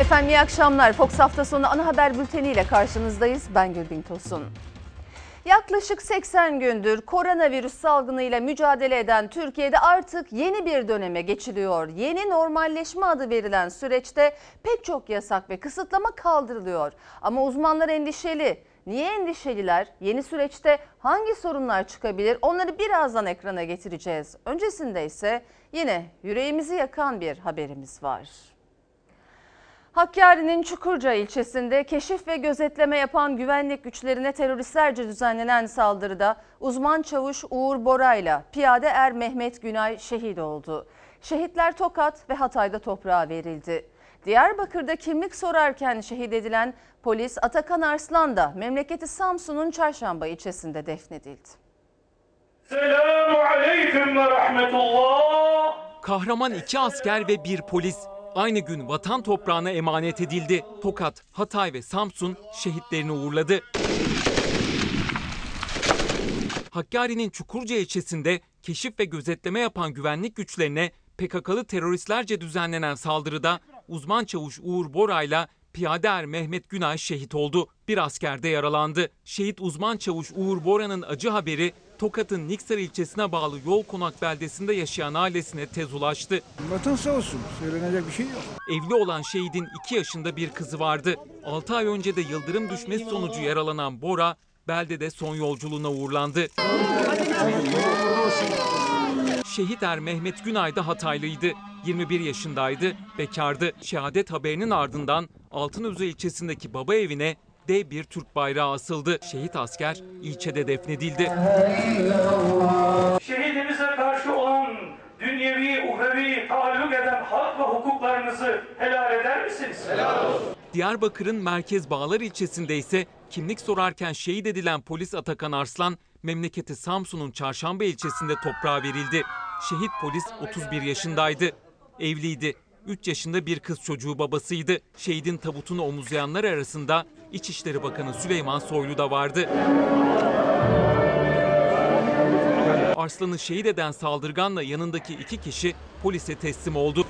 Efendim iyi akşamlar. Fox hafta sonu ana haber bülteniyle karşınızdayız. Ben Gülbin Tosun. Yaklaşık 80 gündür koronavirüs salgınıyla mücadele eden Türkiye'de artık yeni bir döneme geçiliyor. Yeni normalleşme adı verilen süreçte pek çok yasak ve kısıtlama kaldırılıyor. Ama uzmanlar endişeli. Niye endişeliler? Yeni süreçte hangi sorunlar çıkabilir? Onları birazdan ekrana getireceğiz. Öncesinde ise yine yüreğimizi yakan bir haberimiz var. Hakkari'nin Çukurca ilçesinde keşif ve gözetleme yapan güvenlik güçlerine teröristlerce düzenlenen saldırıda uzman çavuş Uğur Bora'yla piyade er Mehmet Günay şehit oldu. Şehitler Tokat ve Hatay'da toprağa verildi. Diyarbakır'da kimlik sorarken şehit edilen polis Atakan Arslan da memleketi Samsun'un Çarşamba ilçesinde defnedildi. Selamu aleyküm ve rahmetullah. Kahraman iki asker ve bir polis aynı gün vatan toprağına emanet edildi. Tokat, Hatay ve Samsun şehitlerini uğurladı. Hakkari'nin Çukurca ilçesinde keşif ve gözetleme yapan güvenlik güçlerine PKK'lı teröristlerce düzenlenen saldırıda uzman çavuş Uğur Bora'yla piyade er Mehmet Günay şehit oldu. Bir asker de yaralandı. Şehit uzman çavuş Uğur Bora'nın acı haberi Tokat'ın Niksar ilçesine bağlı Yol Konak beldesinde yaşayan ailesine tez ulaştı. Vatan sağ olsun. Söylenecek bir şey yok. Evli olan şehidin 2 yaşında bir kızı vardı. 6 ay önce de yıldırım düşmesi sonucu yaralanan Bora, beldede son yolculuğuna uğurlandı. Şehit er Mehmet Günay da Hataylıydı. 21 yaşındaydı, bekardı. Şehadet haberinin ardından Altınözü ilçesindeki baba evine dev bir Türk bayrağı asıldı. Şehit asker ilçede defnedildi. Şehidimize karşı olan dünyevi, uhrevi taalluk eden hak ve hukuklarınızı helal eder misiniz? Helal olsun. Diyarbakır'ın Merkez Bağlar ilçesinde ise kimlik sorarken şehit edilen polis Atakan Arslan, memleketi Samsun'un Çarşamba ilçesinde toprağa verildi. Şehit polis 31 yaşındaydı. Evliydi. 3 yaşında bir kız çocuğu babasıydı. Şehidin tabutunu omuzlayanlar arasında İçişleri Bakanı Süleyman Soylu da vardı. Arslan'ı şehit eden saldırganla yanındaki iki kişi polise teslim oldu.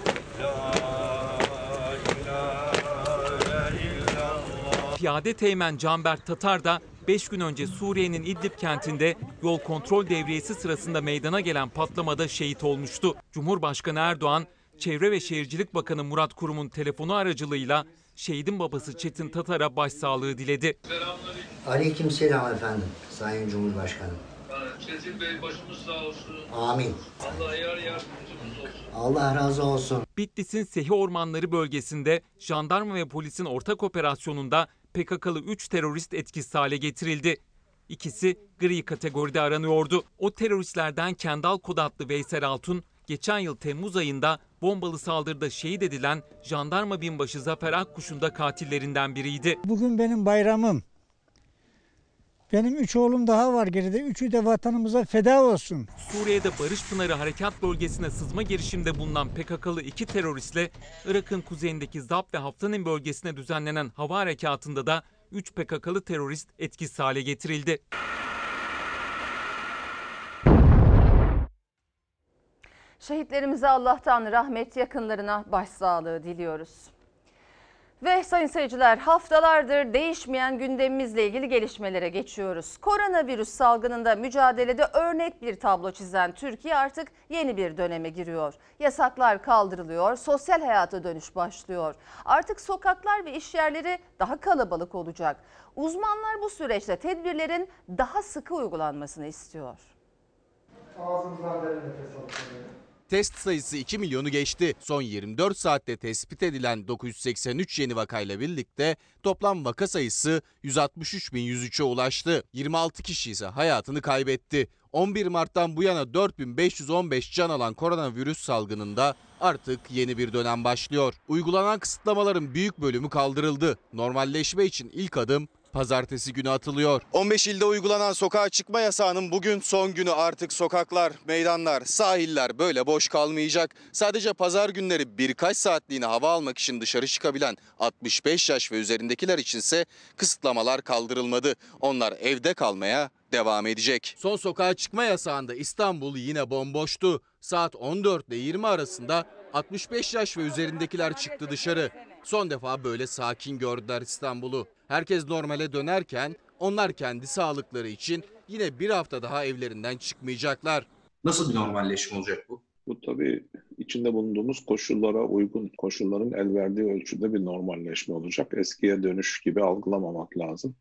Piyade Teğmen Canberk Tatar da 5 gün önce Suriye'nin İdlib kentinde yol kontrol devriyesi sırasında meydana gelen patlamada şehit olmuştu. Cumhurbaşkanı Erdoğan, Çevre ve Şehircilik Bakanı Murat Kurum'un telefonu aracılığıyla şehidin babası Çetin Tatar'a başsağlığı diledi. Aleykümselam efendim Sayın Cumhurbaşkanım. Çetin Bey başımız sağ olsun. Amin. Allah yar yardımcımız olsun. Allah razı olsun. Bitlis'in Sehi Ormanları bölgesinde jandarma ve polisin ortak operasyonunda PKK'lı 3 terörist etkisiz hale getirildi. İkisi gri kategoride aranıyordu. O teröristlerden Kendal Kod adlı Veysel Altun, geçen yıl Temmuz ayında bombalı saldırıda şehit edilen jandarma binbaşı Zafer Akkuş'un da katillerinden biriydi. Bugün benim bayramım. Benim üç oğlum daha var geride. Üçü de vatanımıza feda olsun. Suriye'de Barış Pınarı Harekat Bölgesi'ne sızma girişiminde bulunan PKK'lı iki teröristle Irak'ın kuzeyindeki Zap ve Haftanin bölgesine düzenlenen hava harekatında da 3 PKK'lı terörist etkisiz hale getirildi. Şehitlerimize Allah'tan rahmet yakınlarına başsağlığı diliyoruz. Ve sayın seyirciler haftalardır değişmeyen gündemimizle ilgili gelişmelere geçiyoruz. Koronavirüs salgınında mücadelede örnek bir tablo çizen Türkiye artık yeni bir döneme giriyor. Yasaklar kaldırılıyor, sosyal hayata dönüş başlıyor. Artık sokaklar ve iş yerleri daha kalabalık olacak. Uzmanlar bu süreçte tedbirlerin daha sıkı uygulanmasını istiyor. Test sayısı 2 milyonu geçti. Son 24 saatte tespit edilen 983 yeni vakayla birlikte toplam vaka sayısı 163.103'e ulaştı. 26 kişi ise hayatını kaybetti. 11 Mart'tan bu yana 4515 can alan koronavirüs salgınında artık yeni bir dönem başlıyor. Uygulanan kısıtlamaların büyük bölümü kaldırıldı. Normalleşme için ilk adım pazartesi günü atılıyor. 15 ilde uygulanan sokağa çıkma yasağının bugün son günü artık sokaklar, meydanlar, sahiller böyle boş kalmayacak. Sadece pazar günleri birkaç saatliğine hava almak için dışarı çıkabilen 65 yaş ve üzerindekiler içinse kısıtlamalar kaldırılmadı. Onlar evde kalmaya devam edecek. Son sokağa çıkma yasağında İstanbul yine bomboştu. Saat 14 ile 20 arasında 65 yaş ve üzerindekiler çıktı dışarı. Son defa böyle sakin gördüler İstanbul'u. Herkes normale dönerken onlar kendi sağlıkları için yine bir hafta daha evlerinden çıkmayacaklar. Nasıl bir normalleşme olacak bu? Bu tabii içinde bulunduğumuz koşullara uygun, koşulların el verdiği ölçüde bir normalleşme olacak. Eskiye dönüş gibi algılamamak lazım.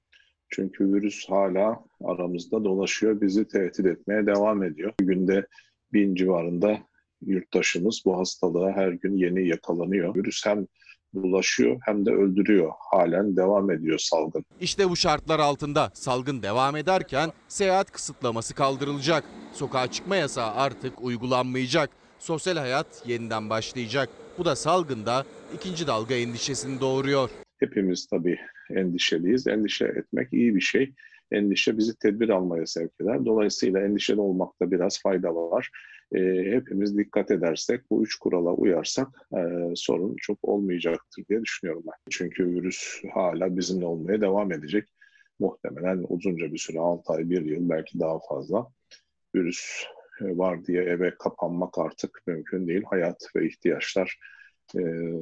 Çünkü virüs hala aramızda dolaşıyor, bizi tehdit etmeye devam ediyor. Günde bin civarında yurttaşımız bu hastalığa her gün yeni yakalanıyor. Virüs hem bulaşıyor hem de öldürüyor. Halen devam ediyor salgın. İşte bu şartlar altında salgın devam ederken seyahat kısıtlaması kaldırılacak. Sokağa çıkma yasağı artık uygulanmayacak. Sosyal hayat yeniden başlayacak. Bu da salgında ikinci dalga endişesini doğuruyor. Hepimiz tabii endişeliyiz. Endişe etmek iyi bir şey. Endişe bizi tedbir almaya sevk eder. Dolayısıyla endişeli olmakta biraz fayda var. Ee, hepimiz dikkat edersek, bu üç kurala uyarsak e, sorun çok olmayacaktır diye düşünüyorum ben. Çünkü virüs hala bizimle olmaya devam edecek. Muhtemelen uzunca bir süre, 6 ay, 1 yıl belki daha fazla. Virüs e, var diye eve kapanmak artık mümkün değil. Hayat ve ihtiyaçlar e,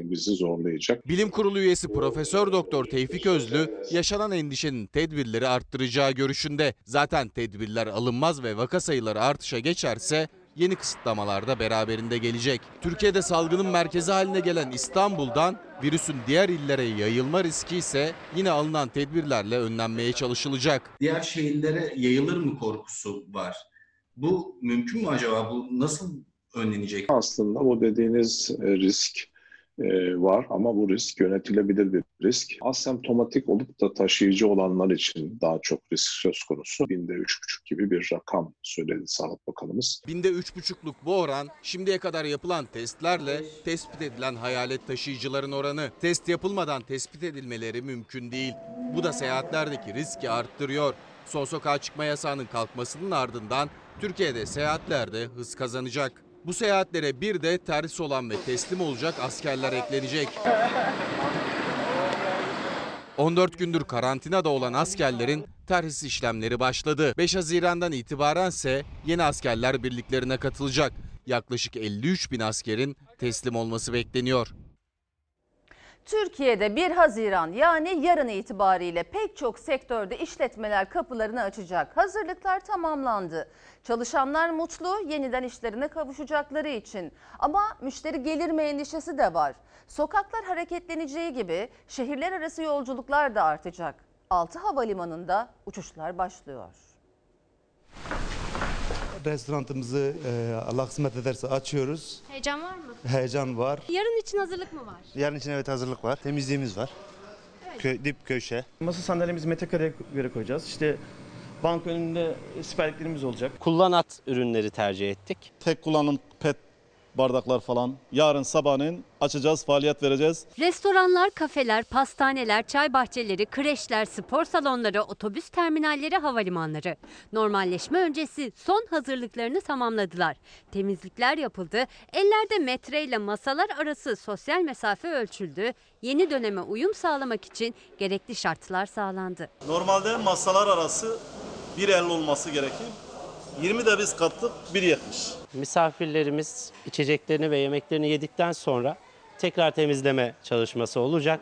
bizi zorlayacak. Bilim Kurulu üyesi Profesör Doktor Tevfik Özlü yaşanan endişenin tedbirleri arttıracağı görüşünde. Zaten tedbirler alınmaz ve vaka sayıları artışa geçerse yeni kısıtlamalar da beraberinde gelecek. Türkiye'de salgının merkezi haline gelen İstanbul'dan virüsün diğer illere yayılma riski ise yine alınan tedbirlerle önlenmeye çalışılacak. Diğer şehirlere yayılır mı korkusu var? Bu mümkün mü acaba? Bu nasıl önlenecek? Aslında bu dediğiniz e, risk e, var ama bu risk yönetilebilir bir risk. Asemptomatik olup da taşıyıcı olanlar için daha çok risk söz konusu. Binde üç buçuk gibi bir rakam söyledi Sağlık Bakanımız. Binde 3,5'luk bu oran şimdiye kadar yapılan testlerle tespit edilen hayalet taşıyıcıların oranı. Test yapılmadan tespit edilmeleri mümkün değil. Bu da seyahatlerdeki riski arttırıyor. Son sokağa çıkma yasağının kalkmasının ardından Türkiye'de seyahatlerde hız kazanacak. Bu seyahatlere bir de terhis olan ve teslim olacak askerler eklenecek. 14 gündür karantinada olan askerlerin terhis işlemleri başladı. 5 Haziran'dan itibaren ise yeni askerler birliklerine katılacak. Yaklaşık 53 bin askerin teslim olması bekleniyor. Türkiye'de 1 Haziran yani yarın itibariyle pek çok sektörde işletmeler kapılarını açacak. Hazırlıklar tamamlandı. Çalışanlar mutlu yeniden işlerine kavuşacakları için. Ama müşteri gelir mi endişesi de var. Sokaklar hareketleneceği gibi şehirler arası yolculuklar da artacak. 6 havalimanında uçuşlar başlıyor. Restoranımızı e, Allah kısmet ederse açıyoruz. Heyecan var mı? Heyecan var. Yarın için hazırlık mı var? Yarın için evet hazırlık var. Temizliğimiz var. Kö- dip köşe. Masa sandalyemizi metrekareye göre koyacağız. İşte bank önünde siperliklerimiz olacak. Kullanat ürünleri tercih ettik. Tek kullanım pet bardaklar falan. Yarın sabahleyin açacağız, faaliyet vereceğiz. Restoranlar, kafeler, pastaneler, çay bahçeleri, kreşler, spor salonları, otobüs terminalleri, havalimanları. Normalleşme öncesi son hazırlıklarını tamamladılar. Temizlikler yapıldı. Ellerde metreyle masalar arası sosyal mesafe ölçüldü. Yeni döneme uyum sağlamak için gerekli şartlar sağlandı. Normalde masalar arası 1.50 olması gerekir. 20 de biz kattık 1.70. Misafirlerimiz içeceklerini ve yemeklerini yedikten sonra tekrar temizleme çalışması olacak.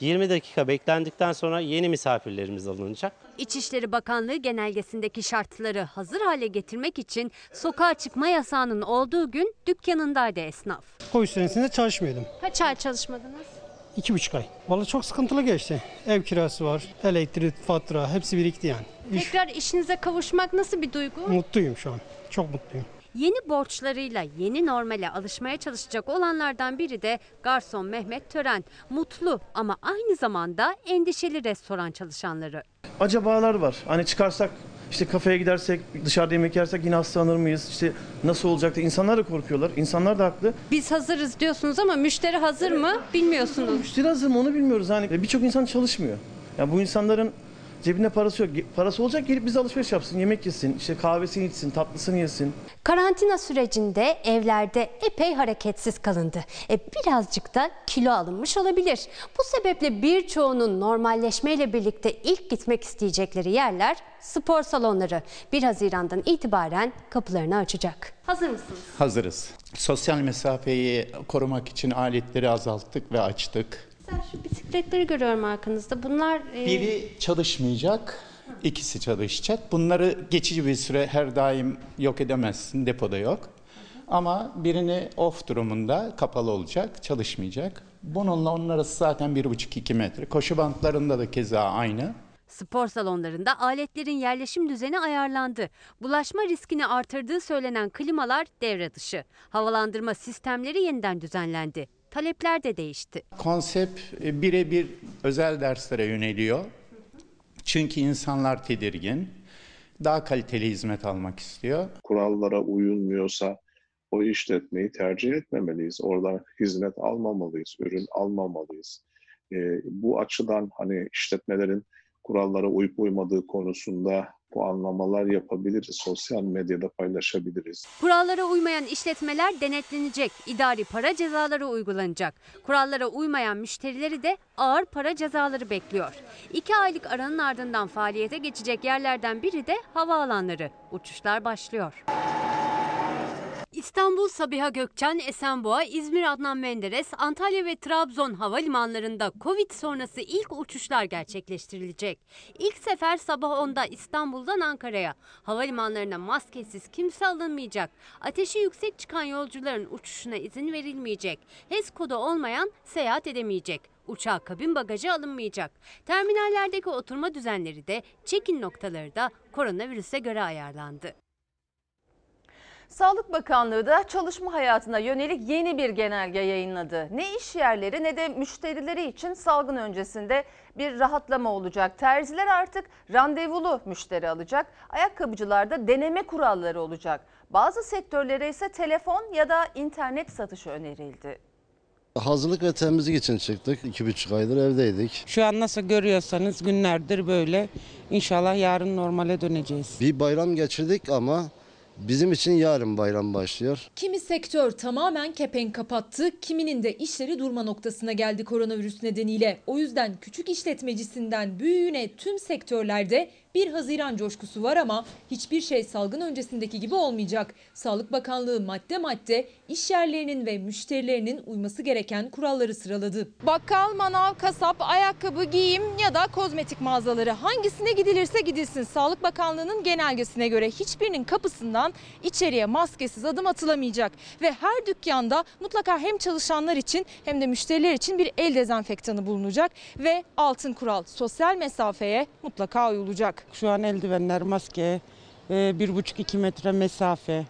20 dakika beklendikten sonra yeni misafirlerimiz alınacak. İçişleri Bakanlığı genelgesindeki şartları hazır hale getirmek için sokağa çıkma yasağının olduğu gün dükkanındaydı esnaf. Covid senesinde çalışmıyordum. Kaç ay çalışmadınız? İki buçuk ay. Vallahi çok sıkıntılı geçti. Ev kirası var, elektrik, fatura hepsi birikti yani. İş, Tekrar işinize kavuşmak nasıl bir duygu? mutluyum şu an. Çok mutluyum. Yeni borçlarıyla yeni normale alışmaya çalışacak olanlardan biri de garson Mehmet Tören. Mutlu ama aynı zamanda endişeli restoran çalışanları. Acabalar var. Hani çıkarsak işte kafeye gidersek, dışarıda yemek yersek yine hastalanır mıyız? İşte nasıl olacak da insanlar da korkuyorlar. İnsanlar da haklı. Biz hazırız diyorsunuz ama müşteri hazır mı bilmiyorsunuz. Müşteri hazır mı onu bilmiyoruz. Hani birçok insan çalışmıyor. Yani bu insanların cebinde parası yok. Parası olacak gelip bize alışveriş yapsın, yemek yesin, işte kahvesini içsin, tatlısını yesin. Karantina sürecinde evlerde epey hareketsiz kalındı. E birazcık da kilo alınmış olabilir. Bu sebeple birçoğunun normalleşmeyle birlikte ilk gitmek isteyecekleri yerler spor salonları. 1 Haziran'dan itibaren kapılarını açacak. Hazır mısınız? Hazırız. Sosyal mesafeyi korumak için aletleri azalttık ve açtık. Mesela şu bisikletleri görüyorum arkanızda. Bunlar e, Biri çalışmayacak, ikisi çalışacak. Bunları geçici bir süre her daim yok edemezsin, depoda yok. Ama birini off durumunda kapalı olacak, çalışmayacak. Bununla onun arası zaten 1,5-2 metre. Koşu bantlarında da keza aynı. Spor salonlarında aletlerin yerleşim düzeni ayarlandı. Bulaşma riskini artırdığı söylenen klimalar devre dışı. Havalandırma sistemleri yeniden düzenlendi. Talepler de değişti. Konsept e, birebir özel derslere yöneliyor. Çünkü insanlar tedirgin. Daha kaliteli hizmet almak istiyor. Kurallara uyulmuyorsa o işletmeyi tercih etmemeliyiz. Oradan hizmet almamalıyız, ürün almamalıyız. Ee, bu açıdan hani işletmelerin kurallara uyup uymadığı konusunda puanlamalar yapabiliriz. Sosyal medyada paylaşabiliriz. Kurallara uymayan işletmeler denetlenecek. İdari para cezaları uygulanacak. Kurallara uymayan müşterileri de ağır para cezaları bekliyor. İki aylık aranın ardından faaliyete geçecek yerlerden biri de havaalanları. Uçuşlar başlıyor. İstanbul Sabiha Gökçen, Esenboğa, İzmir Adnan Menderes, Antalya ve Trabzon havalimanlarında Covid sonrası ilk uçuşlar gerçekleştirilecek. İlk sefer sabah 10'da İstanbul'dan Ankara'ya. Havalimanlarına maskesiz kimse alınmayacak. Ateşi yüksek çıkan yolcuların uçuşuna izin verilmeyecek. HES kodu olmayan seyahat edemeyecek. Uçağa kabin bagajı alınmayacak. Terminallerdeki oturma düzenleri de check-in noktaları da koronavirüse göre ayarlandı. Sağlık Bakanlığı da çalışma hayatına yönelik yeni bir genelge yayınladı. Ne iş yerleri ne de müşterileri için salgın öncesinde bir rahatlama olacak. Terziler artık randevulu müşteri alacak. Ayakkabıcılarda deneme kuralları olacak. Bazı sektörlere ise telefon ya da internet satışı önerildi. Hazırlık ve temizlik için çıktık. İki buçuk aydır evdeydik. Şu an nasıl görüyorsanız günlerdir böyle. İnşallah yarın normale döneceğiz. Bir bayram geçirdik ama bizim için yarın bayram başlıyor. Kimi sektör tamamen kepenk kapattı, kiminin de işleri durma noktasına geldi koronavirüs nedeniyle. O yüzden küçük işletmecisinden büyüğüne tüm sektörlerde 1 Haziran coşkusu var ama hiçbir şey salgın öncesindeki gibi olmayacak. Sağlık Bakanlığı madde madde iş yerlerinin ve müşterilerinin uyması gereken kuralları sıraladı. Bakkal, manav, kasap, ayakkabı, giyim ya da kozmetik mağazaları hangisine gidilirse gidilsin Sağlık Bakanlığı'nın genelgesine göre hiçbirinin kapısından içeriye maskesiz adım atılamayacak. Ve her dükkanda mutlaka hem çalışanlar için hem de müşteriler için bir el dezenfektanı bulunacak. Ve altın kural sosyal mesafeye mutlaka uyulacak. Şu an eldivenler, maske, e, bir buçuk iki metre mesafe.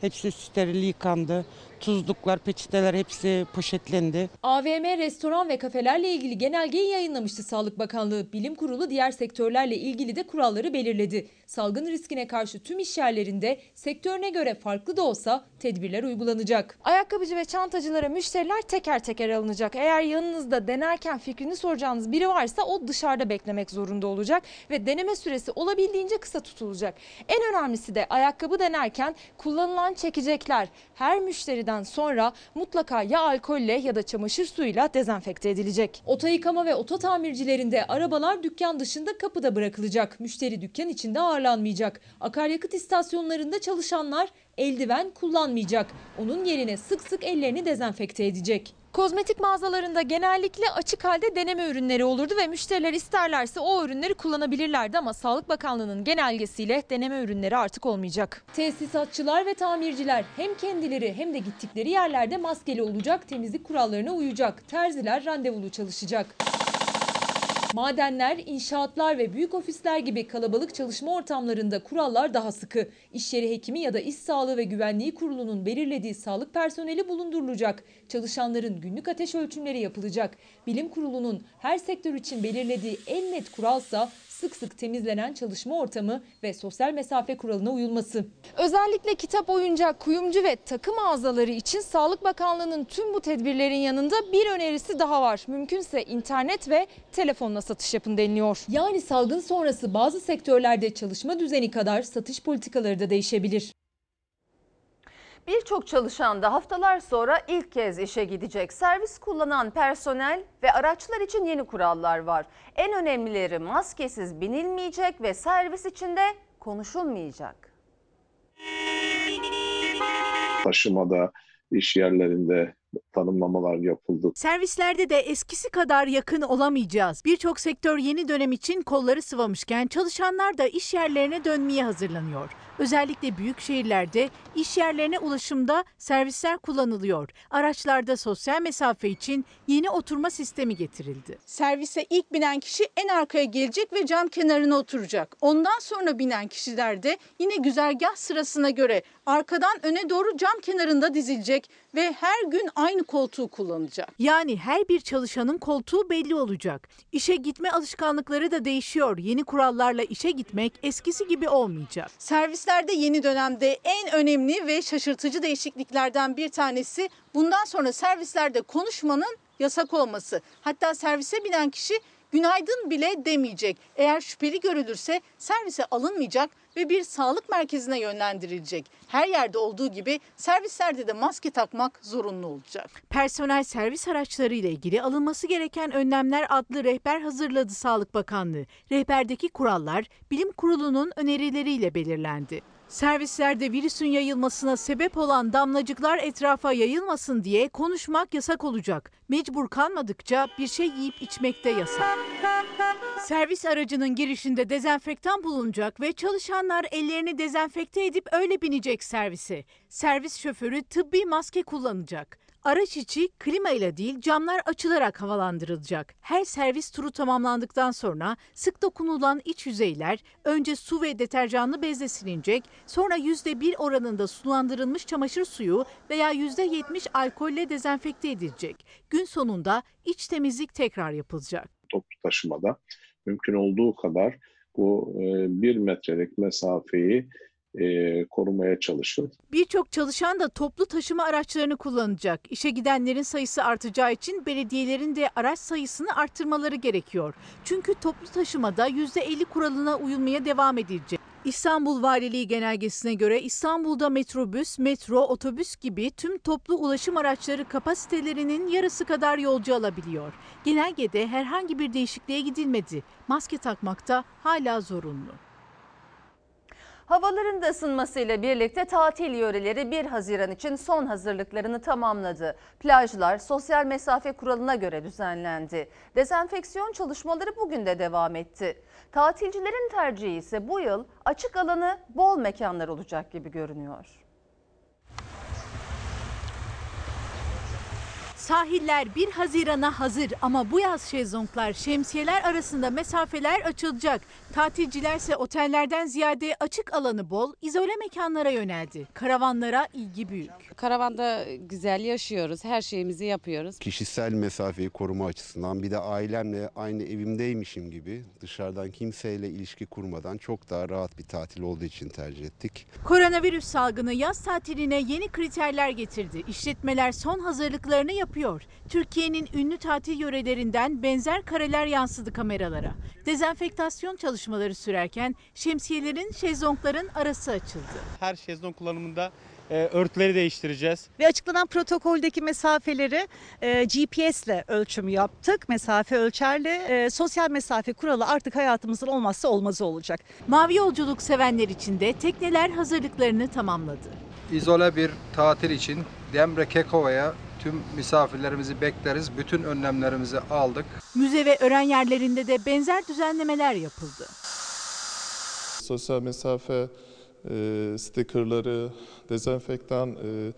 Hepsi steril yıkandı. Tuzluklar, peçeteler hepsi poşetlendi. AVM, restoran ve kafelerle ilgili genelgeyi yayınlamıştı Sağlık Bakanlığı. Bilim Kurulu diğer sektörlerle ilgili de kuralları belirledi. Salgın riskine karşı tüm iş yerlerinde sektörüne göre farklı da olsa tedbirler uygulanacak. Ayakkabıcı ve çantacılara müşteriler teker teker alınacak. Eğer yanınızda denerken fikrini soracağınız biri varsa o dışarıda beklemek zorunda olacak ve deneme süresi olabildiğince kısa tutulacak. En önemlisi de ayakkabı denerken kullanılan çekecekler her müşteriden sonra mutlaka ya alkolle ya da çamaşır suyuyla dezenfekte edilecek. Oto yıkama ve oto tamircilerinde arabalar dükkan dışında kapıda bırakılacak. Müşteri dükkan içinde ağırlanmayacak. Akaryakıt istasyonlarında çalışanlar eldiven kullanmayacak. Onun yerine sık sık ellerini dezenfekte edecek. Kozmetik mağazalarında genellikle açık halde deneme ürünleri olurdu ve müşteriler isterlerse o ürünleri kullanabilirlerdi ama Sağlık Bakanlığı'nın genelgesiyle deneme ürünleri artık olmayacak. Tesisatçılar ve tamirciler hem kendileri hem de gittikleri yerlerde maskeli olacak, temizlik kurallarına uyacak. Terziler randevulu çalışacak. Madenler, inşaatlar ve büyük ofisler gibi kalabalık çalışma ortamlarında kurallar daha sıkı. İş yeri hekimi ya da iş sağlığı ve güvenliği kurulunun belirlediği sağlık personeli bulundurulacak. Çalışanların günlük ateş ölçümleri yapılacak. Bilim kurulunun her sektör için belirlediği en net kuralsa sık sık temizlenen çalışma ortamı ve sosyal mesafe kuralına uyulması. Özellikle kitap, oyuncak, kuyumcu ve takım mağazaları için Sağlık Bakanlığı'nın tüm bu tedbirlerin yanında bir önerisi daha var. Mümkünse internet ve telefonla satış yapın deniliyor. Yani salgın sonrası bazı sektörlerde çalışma düzeni kadar satış politikaları da değişebilir. Birçok çalışan da haftalar sonra ilk kez işe gidecek. Servis kullanan personel ve araçlar için yeni kurallar var. En önemlileri maskesiz binilmeyecek ve servis içinde konuşulmayacak. Taşımada iş yerlerinde tanımlamalar yapıldı. Servislerde de eskisi kadar yakın olamayacağız. Birçok sektör yeni dönem için kolları sıvamışken çalışanlar da iş yerlerine dönmeye hazırlanıyor. Özellikle büyük şehirlerde iş yerlerine ulaşımda servisler kullanılıyor. Araçlarda sosyal mesafe için yeni oturma sistemi getirildi. Servise ilk binen kişi en arkaya gelecek ve cam kenarına oturacak. Ondan sonra binen kişiler de yine güzergah sırasına göre arkadan öne doğru cam kenarında dizilecek ve her gün aynı koltuğu kullanacak. Yani her bir çalışanın koltuğu belli olacak. İşe gitme alışkanlıkları da değişiyor. Yeni kurallarla işe gitmek eskisi gibi olmayacak. Servislerde yeni dönemde en önemli ve şaşırtıcı değişikliklerden bir tanesi bundan sonra servislerde konuşmanın yasak olması. Hatta servise binen kişi günaydın bile demeyecek. Eğer şüpheli görülürse servise alınmayacak ve bir sağlık merkezine yönlendirilecek. Her yerde olduğu gibi servislerde de maske takmak zorunlu olacak. Personel servis araçları ile ilgili alınması gereken önlemler adlı rehber hazırladı Sağlık Bakanlığı. Rehberdeki kurallar Bilim Kurulu'nun önerileriyle belirlendi. Servislerde virüsün yayılmasına sebep olan damlacıklar etrafa yayılmasın diye konuşmak yasak olacak. Mecbur kalmadıkça bir şey yiyip içmek de yasak. Servis aracının girişinde dezenfektan bulunacak ve çalışanlar ellerini dezenfekte edip öyle binecek servise. Servis şoförü tıbbi maske kullanacak. Araç içi klima ile değil camlar açılarak havalandırılacak. Her servis turu tamamlandıktan sonra sık dokunulan iç yüzeyler önce su ve deterjanlı bezle silinecek, sonra %1 oranında sulandırılmış çamaşır suyu veya %70 alkolle dezenfekte edilecek. Gün sonunda iç temizlik tekrar yapılacak. Toplu taşımada mümkün olduğu kadar bu e, bir metrelik mesafeyi e, korumaya çalışın. Birçok çalışan da toplu taşıma araçlarını kullanacak. İşe gidenlerin sayısı artacağı için belediyelerin de araç sayısını arttırmaları gerekiyor. Çünkü toplu taşımada %50 kuralına uyulmaya devam edilecek. İstanbul Valiliği genelgesine göre İstanbul'da metrobüs, metro, otobüs gibi tüm toplu ulaşım araçları kapasitelerinin yarısı kadar yolcu alabiliyor. Genelgede herhangi bir değişikliğe gidilmedi. Maske takmakta hala zorunlu. Havaların da ısınmasıyla birlikte tatil yöreleri 1 Haziran için son hazırlıklarını tamamladı. Plajlar sosyal mesafe kuralına göre düzenlendi. Dezenfeksiyon çalışmaları bugün de devam etti. Tatilcilerin tercihi ise bu yıl açık alanı bol mekanlar olacak gibi görünüyor. Sahiller 1 Haziran'a hazır ama bu yaz şezlonglar, şemsiyeler arasında mesafeler açılacak. Tatilcilerse otellerden ziyade açık alanı bol, izole mekanlara yöneldi. Karavanlara ilgi büyük. Karavanda güzel yaşıyoruz, her şeyimizi yapıyoruz. Kişisel mesafeyi koruma açısından bir de ailemle aynı evimdeymişim gibi dışarıdan kimseyle ilişki kurmadan çok daha rahat bir tatil olduğu için tercih ettik. Koronavirüs salgını yaz tatiline yeni kriterler getirdi. İşletmeler son hazırlıklarını yapıyor. Türkiye'nin ünlü tatil yörelerinden benzer kareler yansıdı kameralara. Dezenfektasyon çalışmaları sürerken şemsiyelerin, şezlongların arası açıldı. Her şezlong kullanımında e, örtüleri değiştireceğiz. Ve açıklanan protokoldeki mesafeleri e, GPS ile ölçüm yaptık. Mesafe ölçerli. E, sosyal mesafe kuralı artık hayatımızın olmazsa olmazı olacak. Mavi yolculuk sevenler için de tekneler hazırlıklarını tamamladı. İzole bir tatil için Demre Kekova'ya tüm misafirlerimizi bekleriz. Bütün önlemlerimizi aldık. Müze ve öğren yerlerinde de benzer düzenlemeler yapıldı. Sosyal mesafe e, stikerleri, dezenfektan e,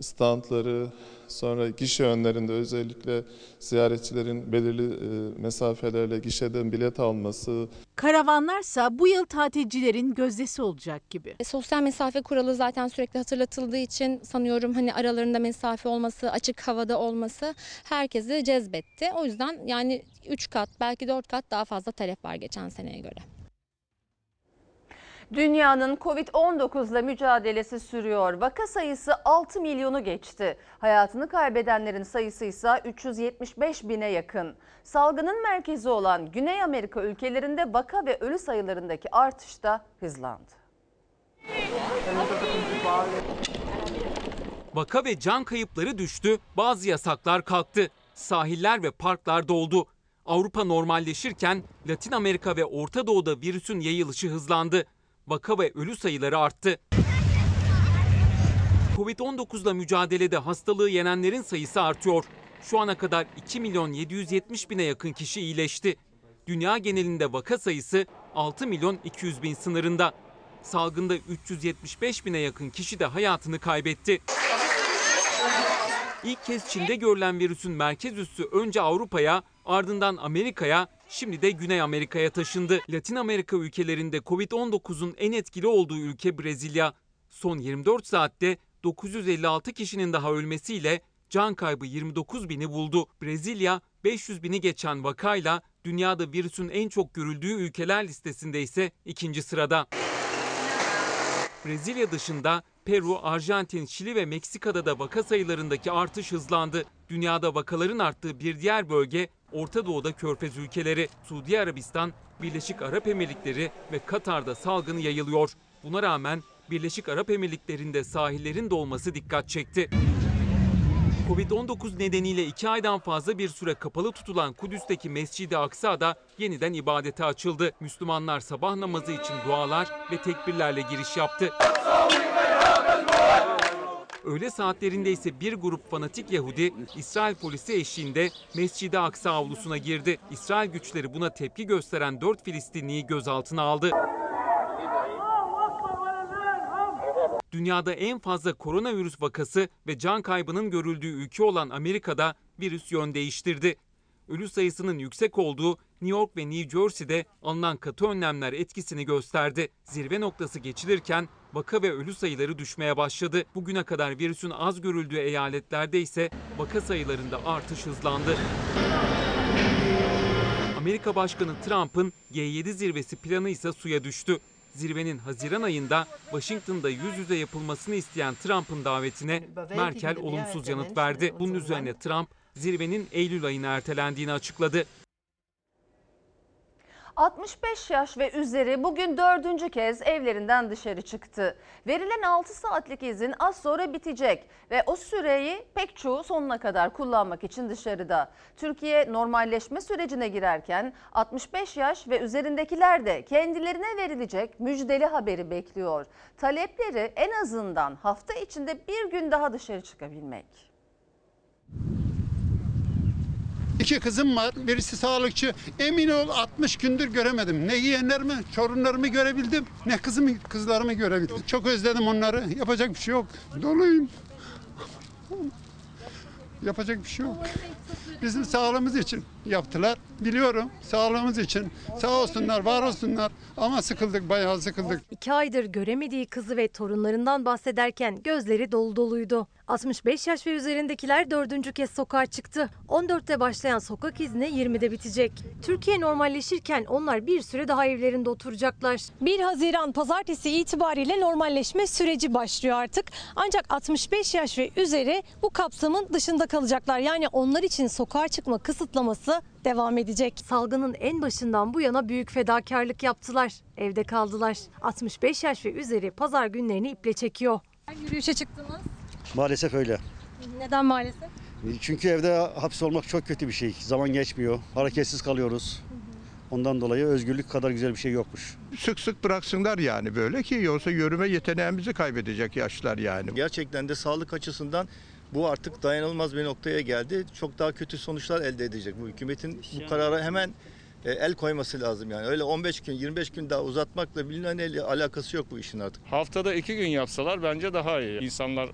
standları, sonra gişe önlerinde özellikle ziyaretçilerin belirli e, mesafelerle gişeden bilet alması. Karavanlarsa bu yıl tatilcilerin gözdesi olacak gibi. E, sosyal mesafe kuralı zaten sürekli hatırlatıldığı için sanıyorum hani aralarında mesafe olması, açık havada olması herkesi cezbetti. O yüzden yani 3 kat belki 4 kat daha fazla talep var geçen seneye göre. Dünyanın Covid-19 ile mücadelesi sürüyor. Vaka sayısı 6 milyonu geçti. Hayatını kaybedenlerin sayısı ise 375 bine yakın. Salgının merkezi olan Güney Amerika ülkelerinde vaka ve ölü sayılarındaki artış da hızlandı. Vaka ve can kayıpları düştü, bazı yasaklar kalktı. Sahiller ve parklar doldu. Avrupa normalleşirken Latin Amerika ve Orta Doğu'da virüsün yayılışı hızlandı. Vaka ve ölü sayıları arttı. Covid-19'la mücadelede hastalığı yenenlerin sayısı artıyor. Şu ana kadar 2 milyon 770 bine yakın kişi iyileşti. Dünya genelinde vaka sayısı 6 milyon 200 bin sınırında. Salgında 375 bine yakın kişi de hayatını kaybetti. İlk kez Çin'de görülen virüsün merkez üssü önce Avrupa'ya, ardından Amerika'ya, şimdi de Güney Amerika'ya taşındı. Latin Amerika ülkelerinde Covid-19'un en etkili olduğu ülke Brezilya. Son 24 saatte 956 kişinin daha ölmesiyle can kaybı 29 bini buldu. Brezilya 500 bini geçen vakayla dünyada virüsün en çok görüldüğü ülkeler listesinde ise ikinci sırada. Brezilya dışında Peru, Arjantin, Şili ve Meksika'da da vaka sayılarındaki artış hızlandı. Dünyada vakaların arttığı bir diğer bölge Orta Doğu'da Körfez ülkeleri. Suudi Arabistan, Birleşik Arap Emirlikleri ve Katar'da salgın yayılıyor. Buna rağmen Birleşik Arap Emirlikleri'nde sahillerin dolması dikkat çekti. Covid-19 nedeniyle iki aydan fazla bir süre kapalı tutulan Kudüs'teki Mescid-i Aksa'da yeniden ibadete açıldı. Müslümanlar sabah namazı için dualar ve tekbirlerle giriş yaptı. Öğle saatlerinde ise bir grup fanatik Yahudi İsrail polisi eşliğinde Mescid-i Aksa avlusuna girdi. İsrail güçleri buna tepki gösteren 4 Filistinliyi gözaltına aldı. Dünyada en fazla koronavirüs vakası ve can kaybının görüldüğü ülke olan Amerika'da virüs yön değiştirdi. Ölü sayısının yüksek olduğu New York ve New Jersey'de alınan katı önlemler etkisini gösterdi. Zirve noktası geçilirken vaka ve ölü sayıları düşmeye başladı. Bugüne kadar virüsün az görüldüğü eyaletlerde ise vaka sayılarında artış hızlandı. Amerika Başkanı Trump'ın G7 zirvesi planı ise suya düştü. Zirvenin Haziran ayında Washington'da yüz yüze yapılmasını isteyen Trump'ın davetine Merkel olumsuz yanıt verdi. Bunun üzerine Trump zirvenin Eylül ayına ertelendiğini açıkladı. 65 yaş ve üzeri bugün dördüncü kez evlerinden dışarı çıktı. Verilen 6 saatlik izin az sonra bitecek ve o süreyi pek çoğu sonuna kadar kullanmak için dışarıda. Türkiye normalleşme sürecine girerken 65 yaş ve üzerindekiler de kendilerine verilecek müjdeli haberi bekliyor. Talepleri en azından hafta içinde bir gün daha dışarı çıkabilmek. İki kızım var. Birisi sağlıkçı. Emin ol 60 gündür göremedim. Ne yeğenlerimi, çorunlarımı görebildim. Ne kızımı, kızlarımı görebildim. Çok özledim onları. Yapacak bir şey yok. Doluyum. Yapacak bir şey yok. Bizim sağlığımız için yaptılar. Biliyorum sağlığımız için. Sağ olsunlar, var olsunlar. Ama sıkıldık, bayağı sıkıldık. İki aydır göremediği kızı ve torunlarından bahsederken gözleri dolu doluydu. 65 yaş ve üzerindekiler dördüncü kez sokağa çıktı. 14'te başlayan sokak izni 20'de bitecek. Türkiye normalleşirken onlar bir süre daha evlerinde oturacaklar. 1 Haziran pazartesi itibariyle normalleşme süreci başlıyor artık. Ancak 65 yaş ve üzeri bu kapsamın dışında kalacaklar. Yani onlar için sokağa çıkma kısıtlaması devam edecek. Salgının en başından bu yana büyük fedakarlık yaptılar. Evde kaldılar. 65 yaş ve üzeri pazar günlerini iple çekiyor. Yürüyüşe çıktınız. Maalesef öyle. Neden maalesef? Çünkü evde hapis olmak çok kötü bir şey. Zaman geçmiyor. Hareketsiz kalıyoruz. Ondan dolayı özgürlük kadar güzel bir şey yokmuş. Sık sık bıraksınlar yani böyle ki yoksa yürüme yeteneğimizi kaybedecek yaşlar yani. Gerçekten de sağlık açısından bu artık dayanılmaz bir noktaya geldi. Çok daha kötü sonuçlar elde edecek. Bu hükümetin bu karara hemen e, el koyması lazım yani. Öyle 15 gün 25 gün daha uzatmakla bilinen alakası yok bu işin artık. Haftada iki gün yapsalar bence daha iyi. İnsanlar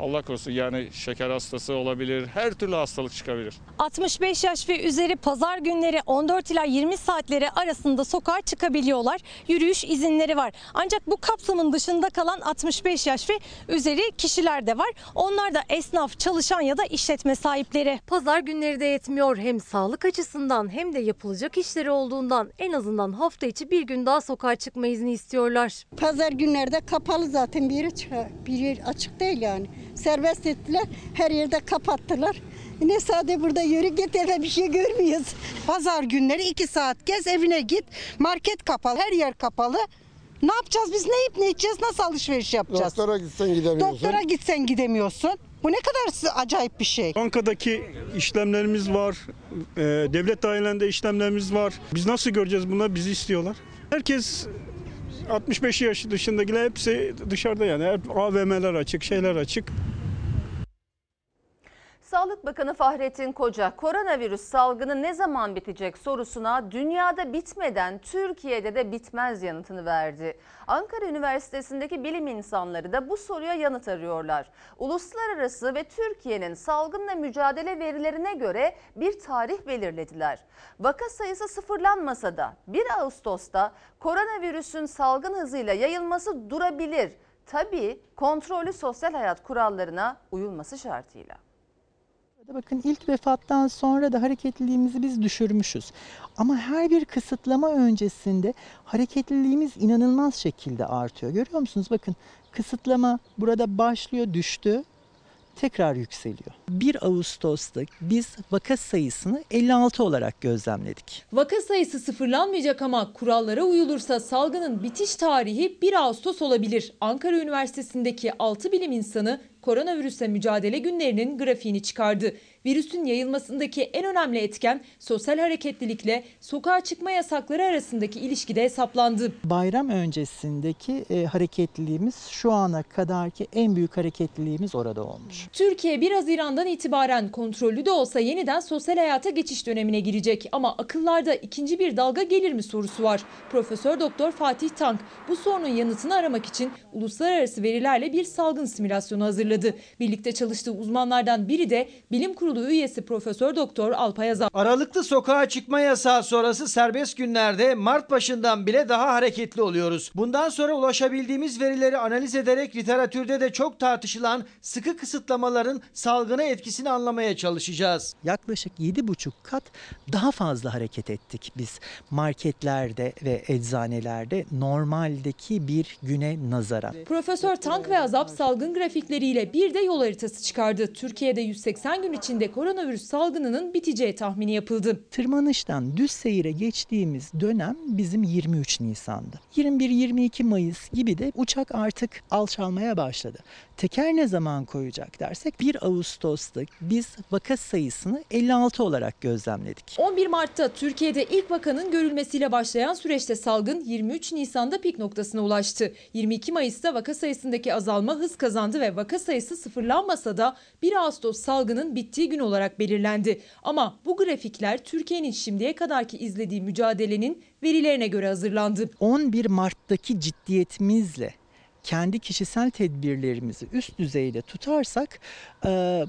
Allah korusun yani şeker hastası olabilir, her türlü hastalık çıkabilir. 65 yaş ve üzeri pazar günleri 14 ila 20 saatleri arasında sokağa çıkabiliyorlar. Yürüyüş izinleri var. Ancak bu kapsamın dışında kalan 65 yaş ve üzeri kişiler de var. Onlar da esnaf, çalışan ya da işletme sahipleri. Pazar günleri de yetmiyor. Hem sağlık açısından hem de yapılacak işleri olduğundan en azından hafta içi bir gün daha sokağa çıkma izni istiyorlar. Pazar günlerde kapalı zaten bir yeri, bir yer açık değil yani. Serbest ettiler, her yerde kapattılar. Ne sade burada yürü git eve bir şey görmüyoruz. Pazar günleri iki saat gez evine git. Market kapalı, her yer kapalı. Ne yapacağız biz ne yiyip ne içeceğiz, nasıl alışveriş yapacağız? Doktora gitsen gidemiyorsun. Doktora gitsen gidemiyorsun. Bu ne kadar acayip bir şey. Bankadaki işlemlerimiz var, e, devlet dairelerinde işlemlerimiz var. Biz nasıl göreceğiz bunları? Bizi istiyorlar. Herkes 65 yaş dışındakiler hepsi dışarıda yani. Hep AVM'ler açık, şeyler açık. Sağlık Bakanı Fahrettin Koca, koronavirüs salgını ne zaman bitecek sorusuna dünyada bitmeden Türkiye'de de bitmez yanıtını verdi. Ankara Üniversitesi'ndeki bilim insanları da bu soruya yanıt arıyorlar. Uluslararası ve Türkiye'nin salgınla mücadele verilerine göre bir tarih belirlediler. Vaka sayısı sıfırlanmasa da 1 Ağustos'ta koronavirüsün salgın hızıyla yayılması durabilir. Tabii kontrollü sosyal hayat kurallarına uyulması şartıyla. Bakın ilk vefattan sonra da hareketliliğimizi biz düşürmüşüz. Ama her bir kısıtlama öncesinde hareketliliğimiz inanılmaz şekilde artıyor. Görüyor musunuz? Bakın kısıtlama burada başlıyor, düştü, tekrar yükseliyor. 1 Ağustos'ta biz vaka sayısını 56 olarak gözlemledik. Vaka sayısı sıfırlanmayacak ama kurallara uyulursa salgının bitiş tarihi 1 Ağustos olabilir. Ankara Üniversitesi'ndeki 6 bilim insanı koronavirüsle mücadele günlerinin grafiğini çıkardı. Virüsün yayılmasındaki en önemli etken sosyal hareketlilikle sokağa çıkma yasakları arasındaki ilişkide hesaplandı. Bayram öncesindeki e, hareketliliğimiz şu ana kadarki en büyük hareketliliğimiz orada olmuş. Türkiye 1 Haziran'dan itibaren kontrollü de olsa yeniden sosyal hayata geçiş dönemine girecek. Ama akıllarda ikinci bir dalga gelir mi sorusu var. Profesör Doktor Fatih Tank bu sorunun yanıtını aramak için uluslararası verilerle bir salgın simülasyonu hazırladı. Birlikte çalıştığı uzmanlardan biri de bilim kurulu üyesi Profesör Doktor Alpay Azam. Aralıklı sokağa çıkma yasağı sonrası serbest günlerde Mart başından bile daha hareketli oluyoruz. Bundan sonra ulaşabildiğimiz verileri analiz ederek literatürde de çok tartışılan sıkı kısıtlamaların salgına etkisini anlamaya çalışacağız. Yaklaşık 7,5 kat daha fazla hareket ettik biz marketlerde ve eczanelerde normaldeki bir güne nazaran. Profesör Tank ve Azap salgın grafikleriyle bir de yol haritası çıkardı. Türkiye'de 180 gün içinde koronavirüs salgınının biteceği tahmini yapıldı. Tırmanıştan düz seyire geçtiğimiz dönem bizim 23 Nisan'dı. 21-22 Mayıs gibi de uçak artık alçalmaya başladı. Teker ne zaman koyacak dersek 1 Ağustos'ta biz vaka sayısını 56 olarak gözlemledik. 11 Mart'ta Türkiye'de ilk vakanın görülmesiyle başlayan süreçte salgın 23 Nisan'da pik noktasına ulaştı. 22 Mayıs'ta vaka sayısındaki azalma hız kazandı ve vaka sayısı sıfırlanmasa da 1 Ağustos salgının bittiği gün olarak belirlendi. Ama bu grafikler Türkiye'nin şimdiye kadarki izlediği mücadelenin verilerine göre hazırlandı. 11 Mart'taki ciddiyetimizle kendi kişisel tedbirlerimizi üst düzeyde tutarsak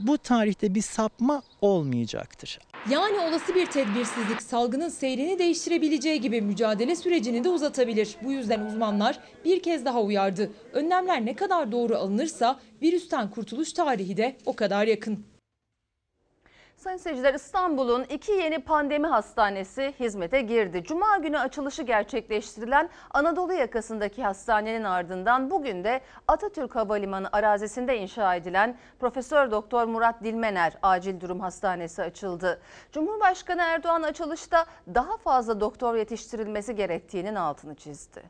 bu tarihte bir sapma olmayacaktır. Yani olası bir tedbirsizlik salgının seyrini değiştirebileceği gibi mücadele sürecini de uzatabilir. Bu yüzden uzmanlar bir kez daha uyardı. Önlemler ne kadar doğru alınırsa virüsten kurtuluş tarihi de o kadar yakın. Sayın seyirciler İstanbul'un iki yeni pandemi hastanesi hizmete girdi. Cuma günü açılışı gerçekleştirilen Anadolu yakasındaki hastanenin ardından bugün de Atatürk Havalimanı arazisinde inşa edilen Profesör Doktor Murat Dilmener Acil Durum Hastanesi açıldı. Cumhurbaşkanı Erdoğan açılışta daha fazla doktor yetiştirilmesi gerektiğinin altını çizdi.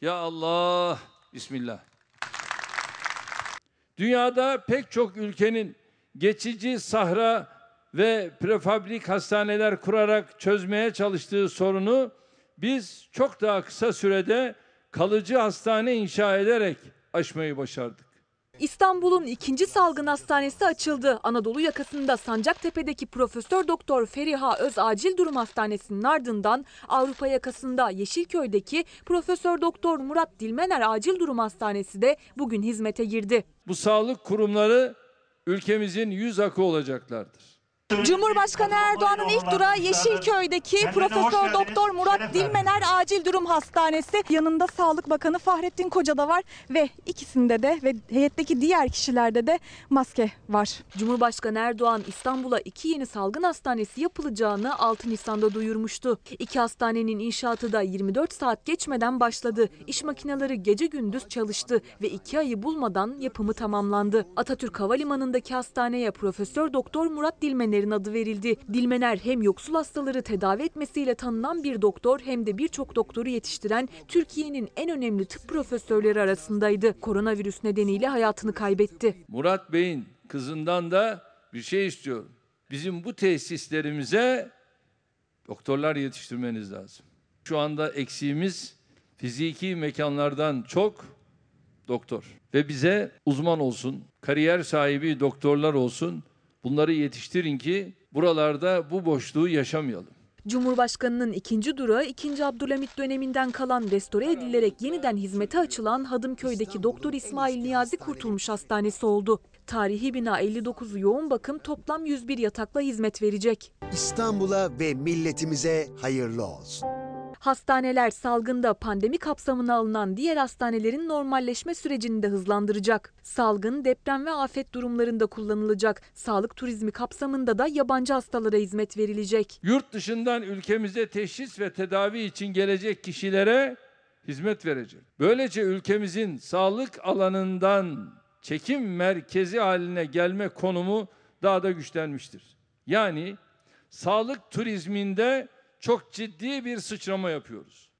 Ya Allah, Bismillah. Dünyada pek çok ülkenin geçici sahra ve prefabrik hastaneler kurarak çözmeye çalıştığı sorunu biz çok daha kısa sürede kalıcı hastane inşa ederek aşmayı başardık. İstanbul'un ikinci salgın hastanesi açıldı. Anadolu yakasında Sancaktepe'deki Profesör Doktor Feriha Öz Acil Durum Hastanesi'nin ardından Avrupa yakasında Yeşilköy'deki Profesör Doktor Murat Dilmener Acil Durum Hastanesi de bugün hizmete girdi. Bu sağlık kurumları ülkemizin yüz akı olacaklardır. Cumhurbaşkanı Erdoğan'ın ilk durağı Yeşilköy'deki Profesör Doktor Murat Dilmener Acil Durum Hastanesi. Yanında Sağlık Bakanı Fahrettin Koca da var ve ikisinde de ve heyetteki diğer kişilerde de maske var. Cumhurbaşkanı Erdoğan İstanbul'a iki yeni salgın hastanesi yapılacağını 6 Nisan'da duyurmuştu. İki hastanenin inşaatı da 24 saat geçmeden başladı. İş makineleri gece gündüz çalıştı ve iki ayı bulmadan yapımı tamamlandı. Atatürk Havalimanı'ndaki hastaneye Profesör Doktor Murat Dilmener Dilmener'in adı verildi. Dilmener hem yoksul hastaları tedavi etmesiyle tanınan bir doktor hem de birçok doktoru yetiştiren Türkiye'nin en önemli tıp profesörleri arasındaydı. Koronavirüs nedeniyle hayatını kaybetti. Murat Bey'in kızından da bir şey istiyorum. Bizim bu tesislerimize doktorlar yetiştirmeniz lazım. Şu anda eksiğimiz fiziki mekanlardan çok doktor ve bize uzman olsun, kariyer sahibi doktorlar olsun. Bunları yetiştirin ki buralarda bu boşluğu yaşamayalım. Cumhurbaşkanının ikinci durağı 2. Abdülhamit döneminden kalan restore edilerek yeniden hizmete açılan Hadımköy'deki Doktor İsmail Niyazi Kurtulmuş Hastanesi oldu. Tarihi bina 59 yoğun bakım toplam 101 yatakla hizmet verecek. İstanbul'a ve milletimize hayırlı olsun. Hastaneler salgında pandemi kapsamına alınan diğer hastanelerin normalleşme sürecini de hızlandıracak. Salgın, deprem ve afet durumlarında kullanılacak. Sağlık turizmi kapsamında da yabancı hastalara hizmet verilecek. Yurt dışından ülkemize teşhis ve tedavi için gelecek kişilere hizmet verecek. Böylece ülkemizin sağlık alanından çekim merkezi haline gelme konumu daha da güçlenmiştir. Yani sağlık turizminde çok ciddi bir sıçrama yapıyoruz.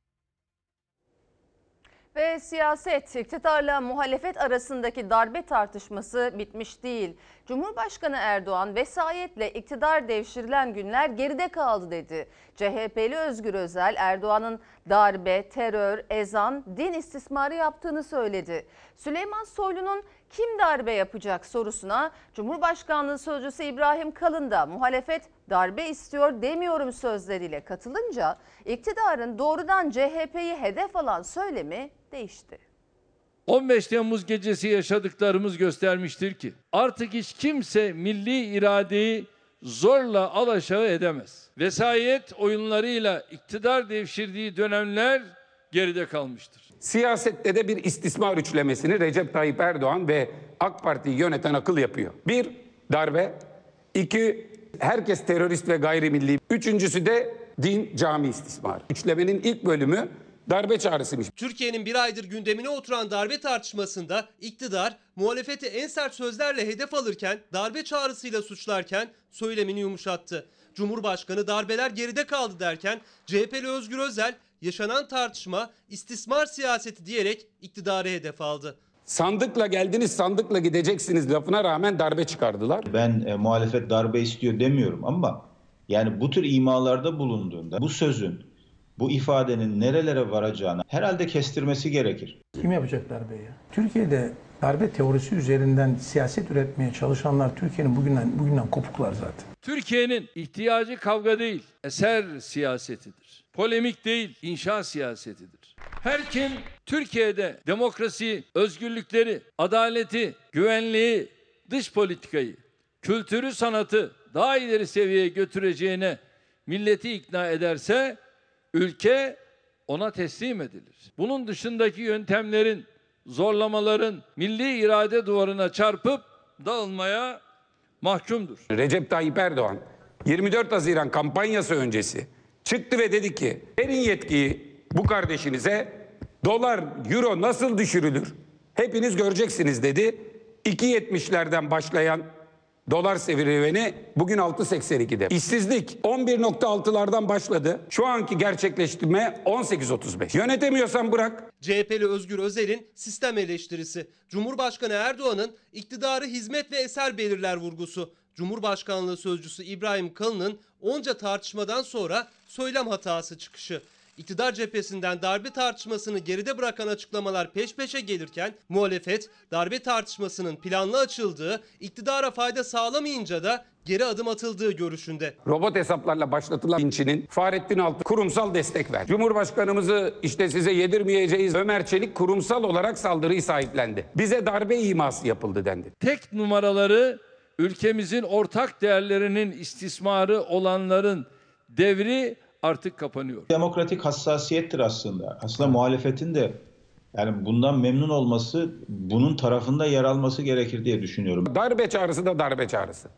Ve siyaset, iktidarla muhalefet arasındaki darbe tartışması bitmiş değil. Cumhurbaşkanı Erdoğan vesayetle iktidar devşirilen günler geride kaldı dedi. CHP'li Özgür Özel Erdoğan'ın darbe, terör, ezan, din istismarı yaptığını söyledi. Süleyman Soylu'nun kim darbe yapacak sorusuna Cumhurbaşkanlığı Sözcüsü İbrahim Kalın da muhalefet darbe istiyor demiyorum sözleriyle katılınca iktidarın doğrudan CHP'yi hedef alan söylemi değişti. 15 Temmuz gecesi yaşadıklarımız göstermiştir ki artık hiç kimse milli iradeyi zorla alaşağı edemez. Vesayet oyunlarıyla iktidar devşirdiği dönemler geride kalmıştır. Siyasette de bir istismar üçlemesini Recep Tayyip Erdoğan ve AK Parti'yi yöneten akıl yapıyor. Bir, darbe. iki herkes terörist ve gayrimilli. Üçüncüsü de din, cami istismarı. Üçlemenin ilk bölümü darbe çağrısıymış. Türkiye'nin bir aydır gündemine oturan darbe tartışmasında iktidar muhalefeti en sert sözlerle hedef alırken darbe çağrısıyla suçlarken söylemini yumuşattı. Cumhurbaşkanı darbeler geride kaldı derken CHP'li Özgür Özel yaşanan tartışma istismar siyaseti diyerek iktidarı hedef aldı. Sandıkla geldiniz, sandıkla gideceksiniz lafına rağmen darbe çıkardılar. Ben e, muhalefet darbe istiyor demiyorum ama yani bu tür imalarda bulunduğunda bu sözün, bu ifadenin nerelere varacağını herhalde kestirmesi gerekir. Kim yapacak darbeyi? ya? Türkiye'de darbe teorisi üzerinden siyaset üretmeye çalışanlar Türkiye'nin bugünden bugünden kopuklar zaten. Türkiye'nin ihtiyacı kavga değil, eser siyasetidir. Polemik değil, inşa siyasetidir. Her kim Türkiye'de demokrasi, özgürlükleri, adaleti, güvenliği, dış politikayı, kültürü, sanatı daha ileri seviyeye götüreceğine milleti ikna ederse ülke ona teslim edilir. Bunun dışındaki yöntemlerin, zorlamaların milli irade duvarına çarpıp dağılmaya mahkumdur. Recep Tayyip Erdoğan 24 Haziran kampanyası öncesi çıktı ve dedi ki verin yetkiyi bu kardeşinize. Dolar, euro nasıl düşürülür? Hepiniz göreceksiniz. dedi. 2.70'lerden başlayan dolar serüveni bugün 6.82'de. İşsizlik 11.6'lardan başladı. Şu anki gerçekleştirme 18.35. Yönetemiyorsan bırak. CHP'li Özgür Özel'in sistem eleştirisi. Cumhurbaşkanı Erdoğan'ın iktidarı hizmet ve eser belirler vurgusu. Cumhurbaşkanlığı Sözcüsü İbrahim Kalın'ın onca tartışmadan sonra söylem hatası çıkışı. İktidar cephesinden darbe tartışmasını geride bırakan açıklamalar peş peşe gelirken muhalefet darbe tartışmasının planlı açıldığı, iktidara fayda sağlamayınca da geri adım atıldığı görüşünde. Robot hesaplarla başlatılan linçinin Fahrettin Altun kurumsal destek ver. Cumhurbaşkanımızı işte size yedirmeyeceğiz. Ömer Çelik kurumsal olarak saldırıyı sahiplendi. Bize darbe iması yapıldı dendi. Tek numaraları ülkemizin ortak değerlerinin istismarı olanların devri artık kapanıyor. Demokratik hassasiyettir aslında. Aslında muhalefetin de yani bundan memnun olması, bunun tarafında yer alması gerekir diye düşünüyorum. Darbe çağrısı da darbe çağrısı.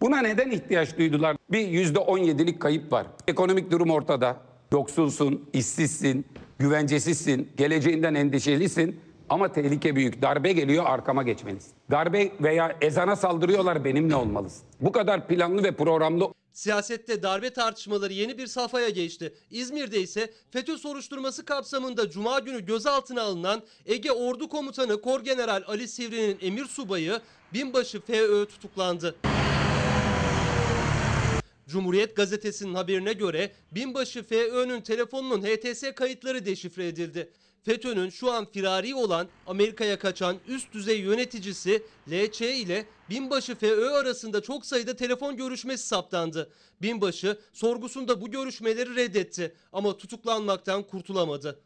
Buna neden ihtiyaç duydular? Bir yüzde on yedilik kayıp var. Ekonomik durum ortada. Yoksulsun, işsizsin, güvencesizsin, geleceğinden endişelisin. Ama tehlike büyük. Darbe geliyor arkama geçmelisin. Darbe veya ezana saldırıyorlar benimle olmalısın. Bu kadar planlı ve programlı Siyasette darbe tartışmaları yeni bir safhaya geçti. İzmir'de ise FETÖ soruşturması kapsamında Cuma günü gözaltına alınan Ege Ordu Komutanı Korgeneral Ali Sivri'nin emir subayı binbaşı FÖ tutuklandı. Cumhuriyet gazetesinin haberine göre binbaşı FÖ'nün telefonunun HTS kayıtları deşifre edildi. FETÖ'nün şu an firari olan Amerika'ya kaçan üst düzey yöneticisi LÇ ile binbaşı FÖ arasında çok sayıda telefon görüşmesi saptandı. Binbaşı sorgusunda bu görüşmeleri reddetti ama tutuklanmaktan kurtulamadı.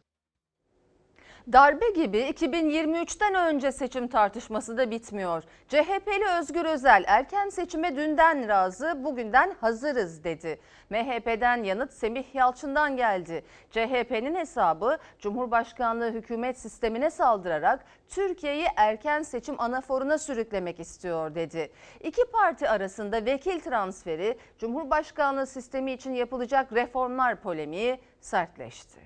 Darbe gibi 2023'ten önce seçim tartışması da bitmiyor. CHP'li Özgür Özel erken seçime dünden razı, bugünden hazırız dedi. MHP'den yanıt Semih Yalçın'dan geldi. CHP'nin hesabı Cumhurbaşkanlığı hükümet sistemine saldırarak Türkiye'yi erken seçim anaforuna sürüklemek istiyor dedi. İki parti arasında vekil transferi, Cumhurbaşkanlığı sistemi için yapılacak reformlar polemiği sertleşti.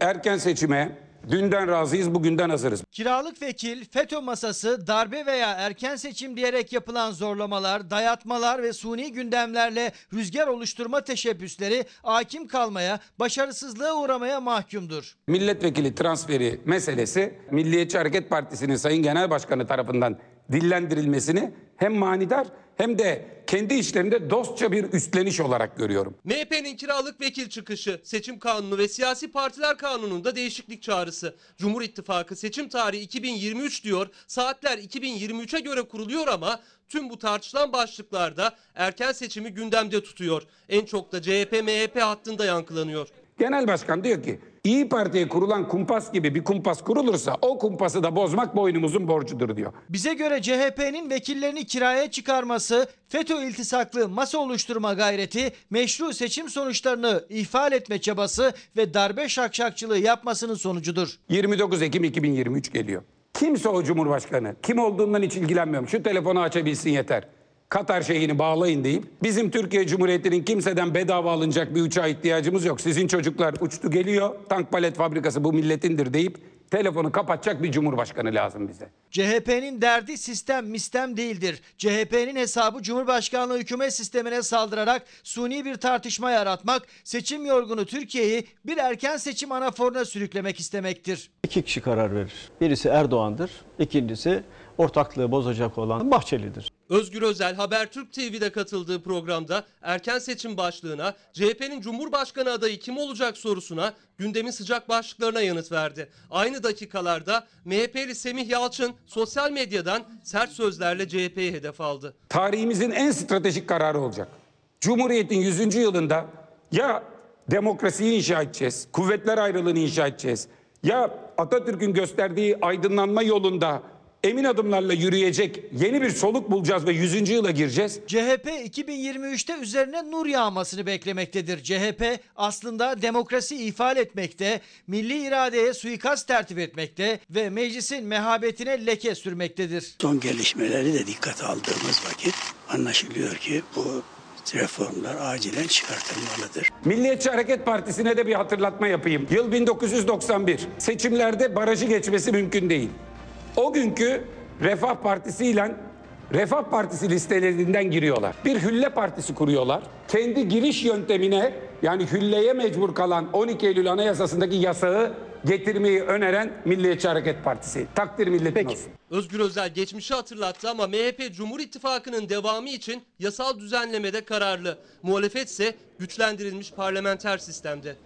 Erken seçime dünden razıyız, bugünden hazırız. Kiralık vekil, FETÖ masası, darbe veya erken seçim diyerek yapılan zorlamalar, dayatmalar ve suni gündemlerle rüzgar oluşturma teşebbüsleri hakim kalmaya, başarısızlığa uğramaya mahkumdur. Milletvekili transferi meselesi Milliyetçi Hareket Partisi'nin Sayın Genel Başkanı tarafından dillendirilmesini hem manidar hem de kendi içlerinde dostça bir üstleniş olarak görüyorum. MHP'nin kiralık vekil çıkışı, seçim kanunu ve siyasi partiler kanununda değişiklik çağrısı. Cumhur İttifakı seçim tarihi 2023 diyor, saatler 2023'e göre kuruluyor ama tüm bu tartışılan başlıklarda erken seçimi gündemde tutuyor. En çok da CHP-MHP hattında yankılanıyor. Genel Başkan diyor ki İyi Parti'ye kurulan kumpas gibi bir kumpas kurulursa o kumpası da bozmak boynumuzun borcudur diyor. Bize göre CHP'nin vekillerini kiraya çıkarması, FETÖ iltisaklı masa oluşturma gayreti, meşru seçim sonuçlarını ihfal etme çabası ve darbe şakşakçılığı yapmasının sonucudur. 29 Ekim 2023 geliyor. Kimse o Cumhurbaşkanı, kim olduğundan hiç ilgilenmiyorum. Şu telefonu açabilsin yeter. Katar şeyini bağlayın deyip bizim Türkiye Cumhuriyeti'nin kimseden bedava alınacak bir uçağa ihtiyacımız yok. Sizin çocuklar uçtu geliyor. Tank palet fabrikası bu milletindir deyip telefonu kapatacak bir cumhurbaşkanı lazım bize. CHP'nin derdi sistem mistem değildir. CHP'nin hesabı Cumhurbaşkanlığı hükümet sistemine saldırarak suni bir tartışma yaratmak, seçim yorgunu Türkiye'yi bir erken seçim anaforuna sürüklemek istemektir. İki kişi karar verir. Birisi Erdoğan'dır, ikincisi ortaklığı bozacak olan Bahçeli'dir. Özgür Özel Habertürk TV'de katıldığı programda erken seçim başlığına, CHP'nin Cumhurbaşkanı adayı kim olacak sorusuna, gündemin sıcak başlıklarına yanıt verdi. Aynı dakikalarda MHP'li Semih Yalçın sosyal medyadan sert sözlerle CHP'yi hedef aldı. Tarihimizin en stratejik kararı olacak. Cumhuriyet'in 100. yılında ya demokrasiyi inşa edeceğiz, kuvvetler ayrılığını inşa edeceğiz. Ya Atatürk'ün gösterdiği aydınlanma yolunda emin adımlarla yürüyecek yeni bir soluk bulacağız ve 100. yıla gireceğiz. CHP 2023'te üzerine nur yağmasını beklemektedir. CHP aslında demokrasi ifade etmekte, milli iradeye suikast tertip etmekte ve meclisin mehabetine leke sürmektedir. Son gelişmeleri de dikkate aldığımız vakit anlaşılıyor ki bu reformlar acilen çıkartılmalıdır. Milliyetçi Hareket Partisi'ne de bir hatırlatma yapayım. Yıl 1991. Seçimlerde barajı geçmesi mümkün değil. O günkü Refah Partisi ile Refah Partisi listelerinden giriyorlar. Bir hülle partisi kuruyorlar. Kendi giriş yöntemine yani hülleye mecbur kalan 12 Eylül Anayasası'ndaki yasağı getirmeyi öneren Milliyetçi Hareket Partisi. Takdir milletin olsun. Özgür Özel geçmişi hatırlattı ama MHP Cumhur İttifakı'nın devamı için yasal düzenlemede kararlı. Muhalefet ise güçlendirilmiş parlamenter sistemde.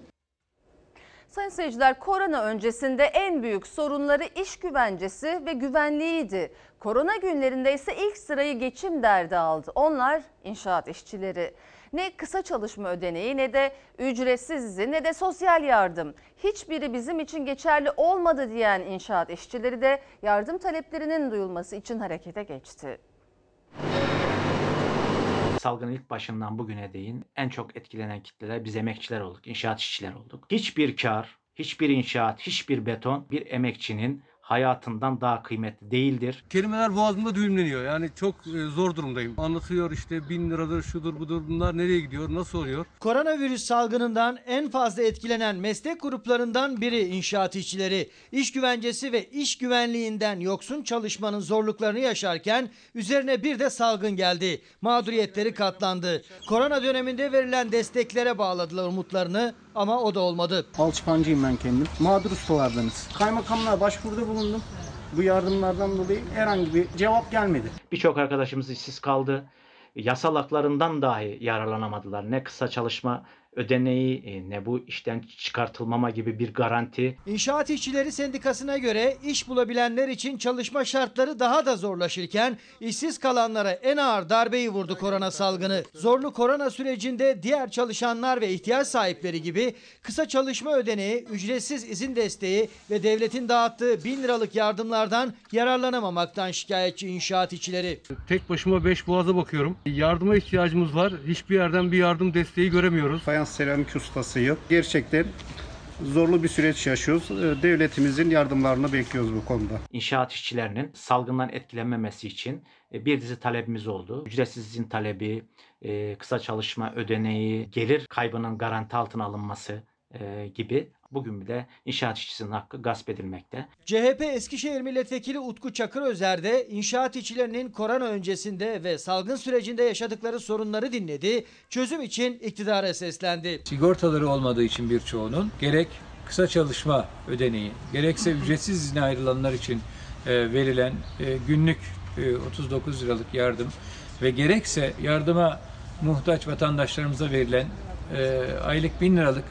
Sayın seyirciler korona öncesinde en büyük sorunları iş güvencesi ve güvenliğiydi. Korona günlerinde ise ilk sırayı geçim derdi aldı. Onlar inşaat işçileri. Ne kısa çalışma ödeneği ne de ücretsiz izin ne de sosyal yardım. Hiçbiri bizim için geçerli olmadı diyen inşaat işçileri de yardım taleplerinin duyulması için harekete geçti. Salgının ilk başından bugüne değin en çok etkilenen kitleler biz emekçiler olduk, inşaat işçiler olduk. Hiçbir kar, hiçbir inşaat, hiçbir beton bir emekçinin hayatından daha kıymetli değildir. Kelimeler boğazımda düğümleniyor. Yani çok e, zor durumdayım. Anlatıyor işte bin liradır, şudur budur bunlar nereye gidiyor, nasıl oluyor? Koronavirüs salgınından en fazla etkilenen meslek gruplarından biri inşaat işçileri. İş güvencesi ve iş güvenliğinden yoksun çalışmanın zorluklarını yaşarken üzerine bir de salgın geldi. Mağduriyetleri katlandı. Korona döneminde verilen desteklere bağladılar umutlarını ama o da olmadı. Alçıpancıyım ben kendim. Mağdur ustalardanız. Kaymakamlığa başvuruda bulundum. Bu yardımlardan dolayı herhangi bir cevap gelmedi. Birçok arkadaşımız işsiz kaldı. Yasal haklarından dahi yararlanamadılar. Ne kısa çalışma ödeneği e, ne bu işten çıkartılmama gibi bir garanti. İnşaat İşçileri Sendikası'na göre iş bulabilenler için çalışma şartları daha da zorlaşırken işsiz kalanlara en ağır darbeyi vurdu korona salgını. Zorlu korona sürecinde diğer çalışanlar ve ihtiyaç sahipleri gibi kısa çalışma ödeneği, ücretsiz izin desteği ve devletin dağıttığı 1000 liralık yardımlardan yararlanamamaktan şikayetçi inşaat işçileri. Tek başıma 5 boğaza bakıyorum. Yardıma ihtiyacımız var. Hiçbir yerden bir yardım desteği göremiyoruz. Fayans seramik ustasıyım. Gerçekten zorlu bir süreç yaşıyoruz. Ee, Devletimizin yardımlarını bekliyoruz bu konuda. İnşaat işçilerinin salgından etkilenmemesi için e, bir dizi talebimiz oldu. Ücretsiz talebi, e, kısa çalışma ödeneği, gelir kaybının garanti altına alınması e, gibi. Bugün bir de inşaat işçisinin hakkı gasp edilmekte. CHP Eskişehir Milletvekili Utku Çakır Özer de inşaat işçilerinin korona öncesinde ve salgın sürecinde yaşadıkları sorunları dinledi. Çözüm için iktidara seslendi. Sigortaları olmadığı için birçoğunun gerek kısa çalışma ödeneği gerekse ücretsiz izne ayrılanlar için e, verilen e, günlük e, 39 liralık yardım ve gerekse yardıma muhtaç vatandaşlarımıza verilen e, aylık 1000 liralık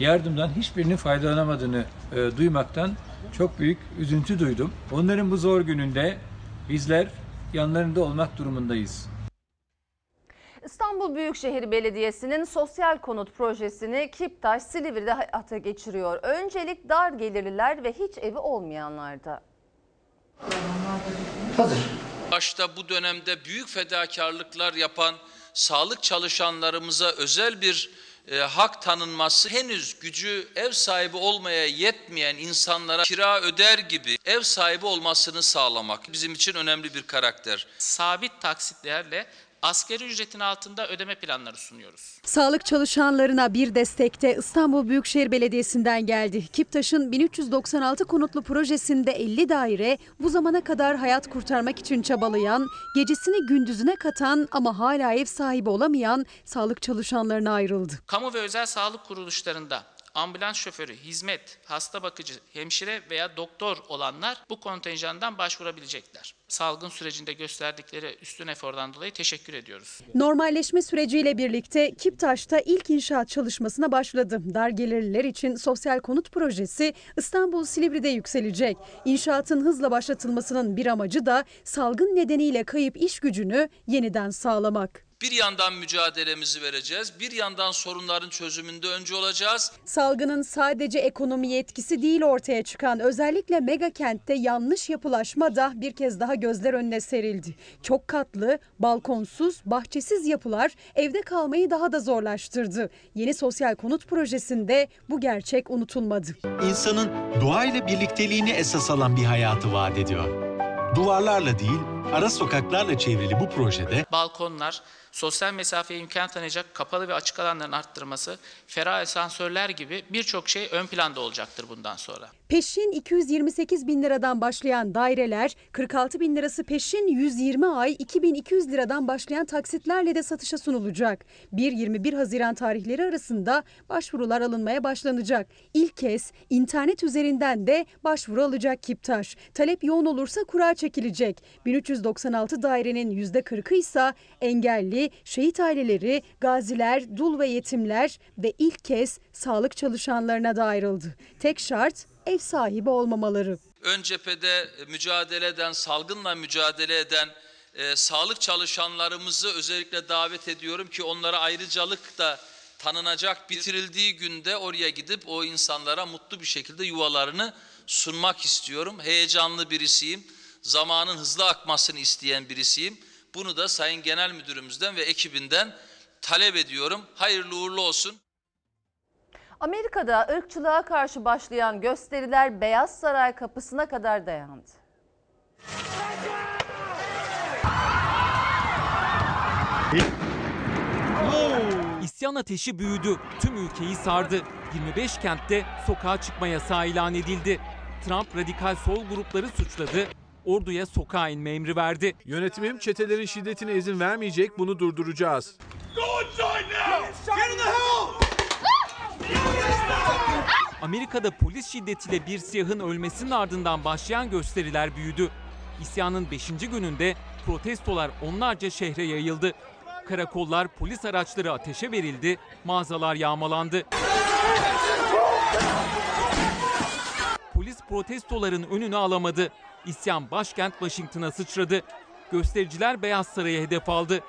yardımdan hiçbirinin faydalanamadığını e, duymaktan çok büyük üzüntü duydum. Onların bu zor gününde bizler yanlarında olmak durumundayız. İstanbul Büyükşehir Belediyesi'nin sosyal konut projesini Kiptaş Silivri'de hayata geçiriyor. Öncelik dar gelirliler ve hiç evi olmayanlarda. Başta bu dönemde büyük fedakarlıklar yapan sağlık çalışanlarımıza özel bir e, hak tanınması henüz gücü ev sahibi olmaya yetmeyen insanlara kira öder gibi ev sahibi olmasını sağlamak bizim için önemli bir karakter. sabit taksitlerle asgari ücretin altında ödeme planları sunuyoruz. Sağlık çalışanlarına bir destekte İstanbul Büyükşehir Belediyesi'nden geldi. Kiptaş'ın 1396 konutlu projesinde 50 daire bu zamana kadar hayat kurtarmak için çabalayan, gecesini gündüzüne katan ama hala ev sahibi olamayan sağlık çalışanlarına ayrıldı. Kamu ve özel sağlık kuruluşlarında ambulans şoförü, hizmet, hasta bakıcı, hemşire veya doktor olanlar bu kontenjandan başvurabilecekler. Salgın sürecinde gösterdikleri üstün efordan dolayı teşekkür ediyoruz. Normalleşme süreciyle birlikte Kiptaş'ta ilk inşaat çalışmasına başladı. Dar gelirliler için sosyal konut projesi İstanbul Silivri'de yükselecek. İnşaatın hızla başlatılmasının bir amacı da salgın nedeniyle kayıp iş gücünü yeniden sağlamak. Bir yandan mücadelemizi vereceğiz, bir yandan sorunların çözümünde önce olacağız. Salgının sadece ekonomiye etkisi değil ortaya çıkan özellikle mega kentte yanlış yapılaşma da bir kez daha gözler önüne serildi. Çok katlı, balkonsuz, bahçesiz yapılar evde kalmayı daha da zorlaştırdı. Yeni sosyal konut projesinde bu gerçek unutulmadı. İnsanın doğayla birlikteliğini esas alan bir hayatı vaat ediyor. Duvarlarla değil, ara sokaklarla çevrili bu projede Balkonlar, sosyal mesafeye imkan tanıyacak kapalı ve açık alanların arttırması, ferah asansörler gibi birçok şey ön planda olacaktır bundan sonra. Peşin 228 bin liradan başlayan daireler, 46 bin lirası peşin 120 ay 2200 liradan başlayan taksitlerle de satışa sunulacak. 1-21 Haziran tarihleri arasında başvurular alınmaya başlanacak. İlk kez internet üzerinden de başvuru alacak Kiptaş. Talep yoğun olursa kura çekilecek. 1396 dairenin %40'ı ise engelli, şehit aileleri, gaziler, dul ve yetimler ve ilk kez sağlık çalışanlarına da ayrıldı. Tek şart ev sahibi olmamaları. Ön cephede mücadele eden, salgınla mücadele eden e, sağlık çalışanlarımızı özellikle davet ediyorum ki onlara ayrıcalık da tanınacak bitirildiği günde oraya gidip o insanlara mutlu bir şekilde yuvalarını sunmak istiyorum. Heyecanlı birisiyim. Zamanın hızlı akmasını isteyen birisiyim. Bunu da Sayın Genel Müdürümüzden ve ekibinden talep ediyorum. Hayırlı uğurlu olsun. Amerika'da ırkçılığa karşı başlayan gösteriler Beyaz Saray kapısına kadar dayandı. İsyan ateşi büyüdü. Tüm ülkeyi sardı. 25 kentte sokağa çıkma yasağı ilan edildi. Trump radikal sol grupları suçladı. Orduya sokağa inme emri verdi. Yönetimim çetelerin şiddetine izin vermeyecek, bunu durduracağız. Amerika'da polis şiddetiyle bir siyahın ölmesinin ardından başlayan gösteriler büyüdü. İsyanın 5. gününde protestolar onlarca şehre yayıldı. Karakollar, polis araçları ateşe verildi, mağazalar yağmalandı. Polis protestoların önünü alamadı. İsyan başkent Washington'a sıçradı. Göstericiler Beyaz Saray'ı hedef aldı.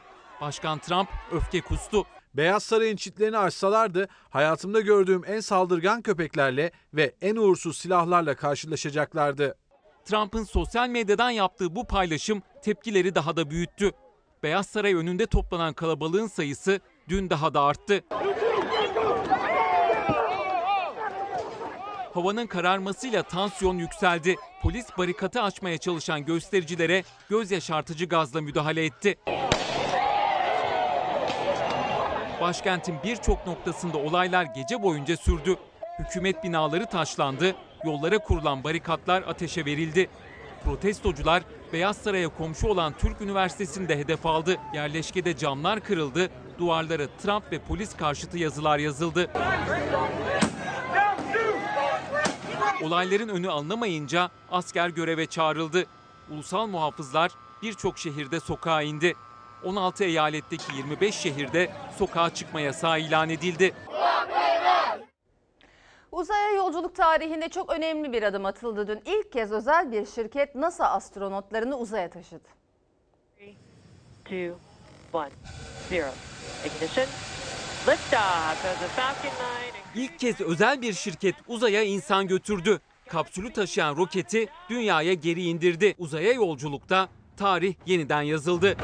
Başkan Trump öfke kustu. Beyaz Saray'ın çitlerini açsalardı hayatımda gördüğüm en saldırgan köpeklerle ve en uğursuz silahlarla karşılaşacaklardı. Trump'ın sosyal medyadan yaptığı bu paylaşım tepkileri daha da büyüttü. Beyaz Saray önünde toplanan kalabalığın sayısı dün daha da arttı. Havanın kararmasıyla tansiyon yükseldi. Polis barikatı açmaya çalışan göstericilere göz yaşartıcı gazla müdahale etti. Başkentin birçok noktasında olaylar gece boyunca sürdü. Hükümet binaları taşlandı, yollara kurulan barikatlar ateşe verildi. Protestocular Beyaz Saray'a komşu olan Türk Üniversitesi'nde hedef aldı. Yerleşkede camlar kırıldı, duvarlara Trump ve polis karşıtı yazılar yazıldı. Olayların önü alınamayınca asker göreve çağrıldı. Ulusal muhafızlar birçok şehirde sokağa indi. 16 eyaletteki 25 şehirde sokağa çıkma yasağı ilan edildi. Uzaya yolculuk tarihinde çok önemli bir adım atıldı dün. İlk kez özel bir şirket NASA astronotlarını uzaya taşıdı. 2, 1, 0. Ignition. İlk kez özel bir şirket uzaya insan götürdü. Kapsülü taşıyan roketi dünyaya geri indirdi. Uzaya yolculukta tarih yeniden yazıldı.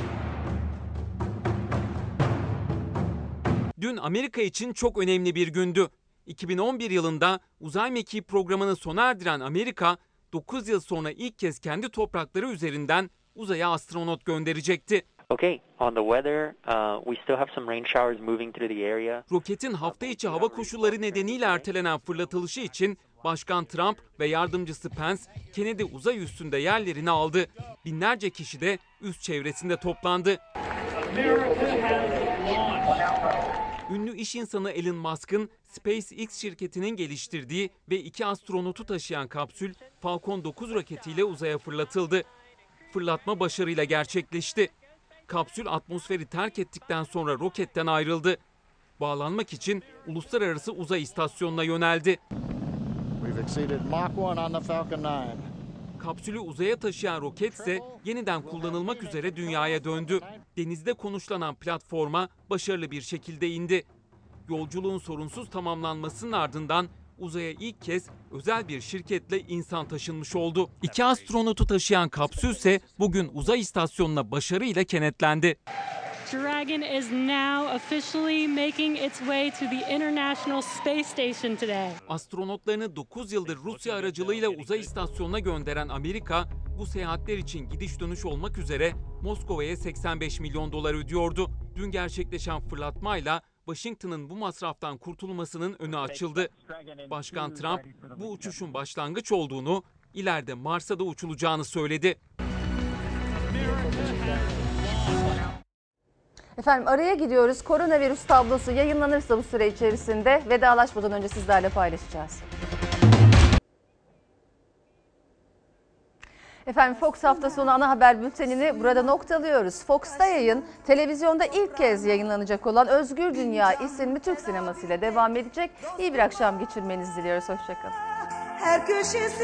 Dün Amerika için çok önemli bir gündü. 2011 yılında uzay mekiği programını sona erdiren Amerika, 9 yıl sonra ilk kez kendi toprakları üzerinden uzaya astronot gönderecekti. Okay, on the weather, uh, we still have some rain showers moving through the area. Roketin hafta içi hava koşulları nedeniyle ertelenen fırlatılışı için Başkan Trump ve yardımcısı Pence Kennedy uzay üstünde yerlerini aldı. Binlerce kişi de üst çevresinde toplandı. Ünlü iş insanı Elon Musk'ın SpaceX şirketinin geliştirdiği ve iki astronotu taşıyan kapsül Falcon 9 roketiyle uzaya fırlatıldı. Fırlatma başarıyla gerçekleşti. Kapsül atmosferi terk ettikten sonra roketten ayrıldı. Bağlanmak için uluslararası uzay istasyonuna yöneldi. We've exceeded Mach 1 on the Falcon 9. Kapsülü uzaya taşıyan roket ise yeniden kullanılmak üzere dünyaya döndü. Denizde konuşlanan platforma başarılı bir şekilde indi. Yolculuğun sorunsuz tamamlanmasının ardından uzaya ilk kez özel bir şirketle insan taşınmış oldu. İki astronotu taşıyan kapsül ise bugün uzay istasyonuna başarıyla kenetlendi. Dragon is now officially making its way to the International Space Station today. Astronotlarını 9 yıldır Rusya aracılığıyla uzay istasyonuna gönderen Amerika, bu seyahatler için gidiş dönüş olmak üzere Moskova'ya 85 milyon dolar ödüyordu. Dün gerçekleşen fırlatmayla Washington'ın bu masraftan kurtulmasının önü açıldı. Başkan Trump bu uçuşun başlangıç olduğunu, ileride Mars'a da uçulacağını söyledi. Efendim araya gidiyoruz. Koronavirüs tablosu yayınlanırsa bu süre içerisinde vedalaşmadan önce sizlerle paylaşacağız. Efendim Fox hafta sonu ana haber bültenini burada noktalıyoruz. Fox'ta yayın televizyonda ilk kez yayınlanacak olan Özgür Dünya isimli Türk sineması ile devam edecek. İyi bir akşam geçirmenizi diliyoruz. Hoşçakalın. Her köşesi